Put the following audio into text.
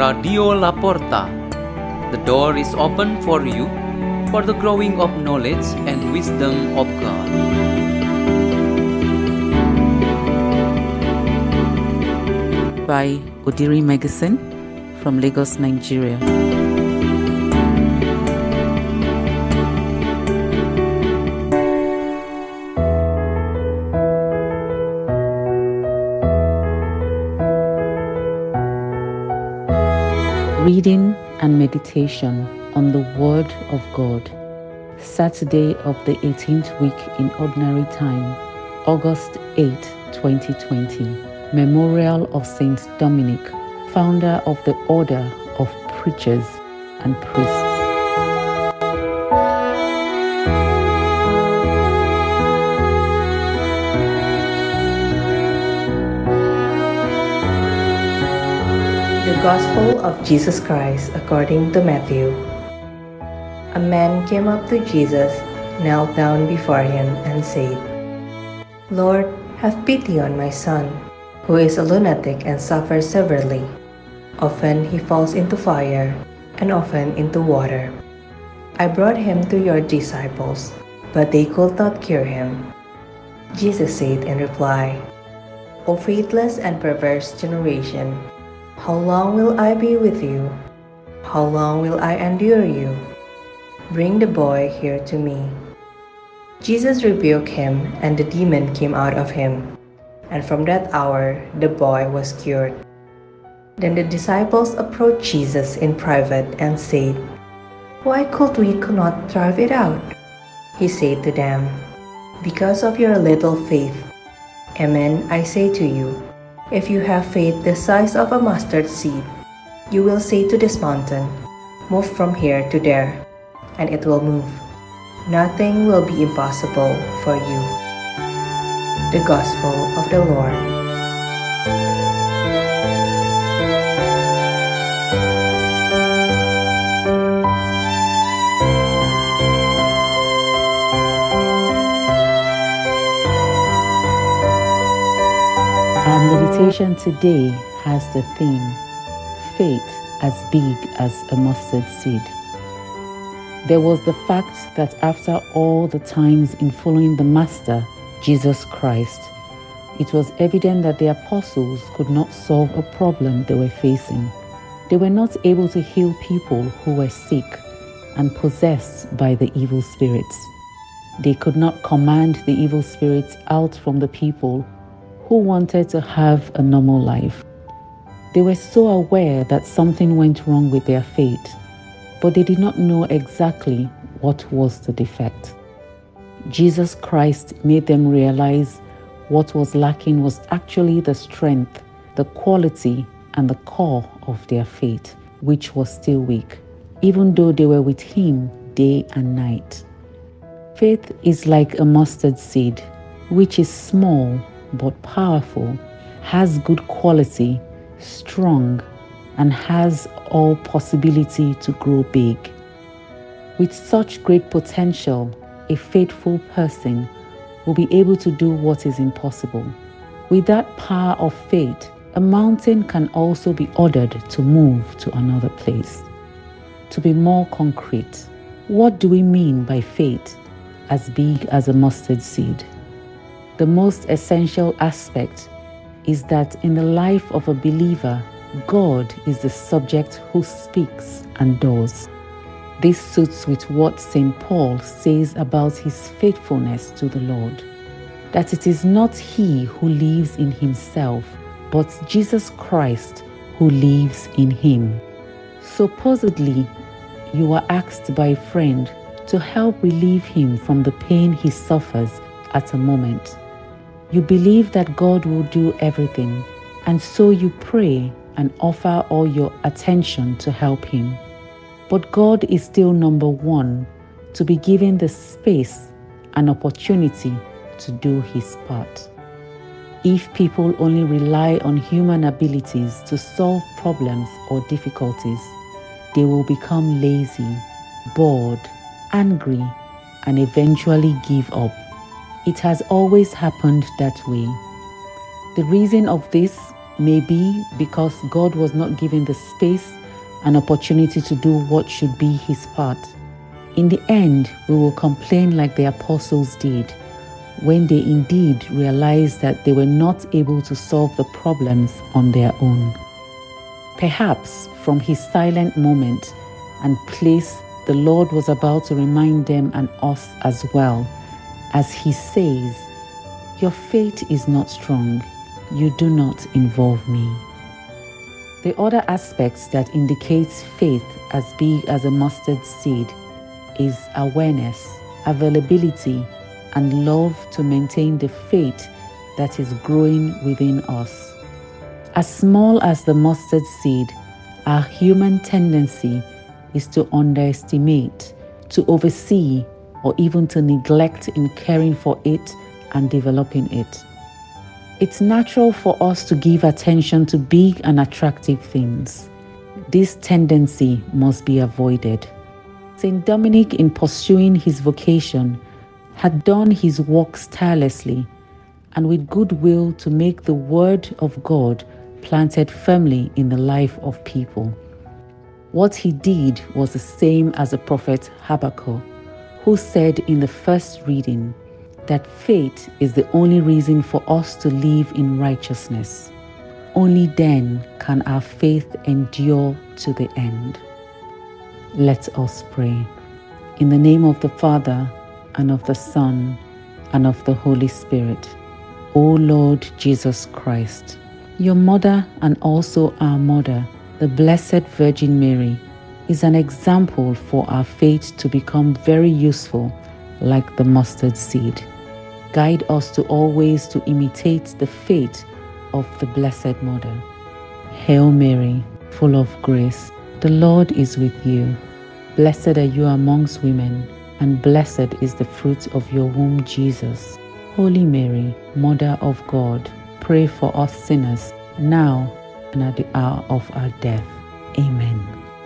Radio La Porta. The door is open for you for the growing of knowledge and wisdom of God. by Odiri Meggison from Lagos, Nigeria. Reading and meditation on the Word of God. Saturday of the 18th week in Ordinary Time, August 8, 2020. Memorial of Saint Dominic, founder of the Order of Preachers and Priests. Gospel of Jesus Christ according to Matthew. A man came up to Jesus, knelt down before him, and said, Lord, have pity on my son, who is a lunatic and suffers severely. Often he falls into fire, and often into water. I brought him to your disciples, but they could not cure him. Jesus said in reply, O faithless and perverse generation, how long will I be with you? How long will I endure you? Bring the boy here to me. Jesus rebuked him, and the demon came out of him. And from that hour the boy was cured. Then the disciples approached Jesus in private and said, Why could we not drive it out? He said to them, Because of your little faith. Amen, I say to you, if you have faith the size of a mustard seed, you will say to this mountain, Move from here to there, and it will move. Nothing will be impossible for you. The Gospel of the Lord. Meditation today has the theme Faith as Big as a Mustard Seed. There was the fact that after all the times in following the Master, Jesus Christ, it was evident that the apostles could not solve a problem they were facing. They were not able to heal people who were sick and possessed by the evil spirits. They could not command the evil spirits out from the people who wanted to have a normal life. They were so aware that something went wrong with their faith, but they did not know exactly what was the defect. Jesus Christ made them realize what was lacking was actually the strength, the quality, and the core of their faith, which was still weak, even though they were with Him day and night. Faith is like a mustard seed, which is small but powerful, has good quality, strong, and has all possibility to grow big. With such great potential, a faithful person will be able to do what is impossible. With that power of faith, a mountain can also be ordered to move to another place. To be more concrete, what do we mean by faith as big as a mustard seed? The most essential aspect is that in the life of a believer, God is the subject who speaks and does. This suits with what St. Paul says about his faithfulness to the Lord that it is not he who lives in himself, but Jesus Christ who lives in him. Supposedly, you are asked by a friend to help relieve him from the pain he suffers at a moment. You believe that God will do everything, and so you pray and offer all your attention to help him. But God is still number one to be given the space and opportunity to do his part. If people only rely on human abilities to solve problems or difficulties, they will become lazy, bored, angry, and eventually give up. It has always happened that way. The reason of this may be because God was not given the space and opportunity to do what should be his part. In the end, we will complain like the apostles did when they indeed realized that they were not able to solve the problems on their own. Perhaps from his silent moment and place, the Lord was about to remind them and us as well, as he says, Your faith is not strong, you do not involve me. The other aspects that indicates faith as big as a mustard seed is awareness, availability, and love to maintain the faith that is growing within us. As small as the mustard seed, our human tendency is to underestimate, to oversee, or even to neglect in caring for it and developing it. It's natural for us to give attention to big and attractive things. This tendency must be avoided. St. Dominic, in pursuing his vocation, had done his works tirelessly and with goodwill to make the Word of God planted firmly in the life of people. What he did was the same as the prophet Habakkuk, who said in the first reading that faith is the only reason for us to live in righteousness. Only then can our faith endure to the end. Let us pray. In the name of the Father, and of the Son, and of the Holy Spirit. O Lord Jesus Christ, your mother and also our mother, the Blessed Virgin Mary, is an example for our faith to become very useful like the mustard seed. Guide us to always to imitate the faith of the Blessed Mother. Hail Mary, full of grace, the Lord is with you. Blessed are you amongst women and blessed is the fruit of your womb, Jesus. Holy Mary, Mother of God, pray for us sinners, now and at the hour of our death. Amen.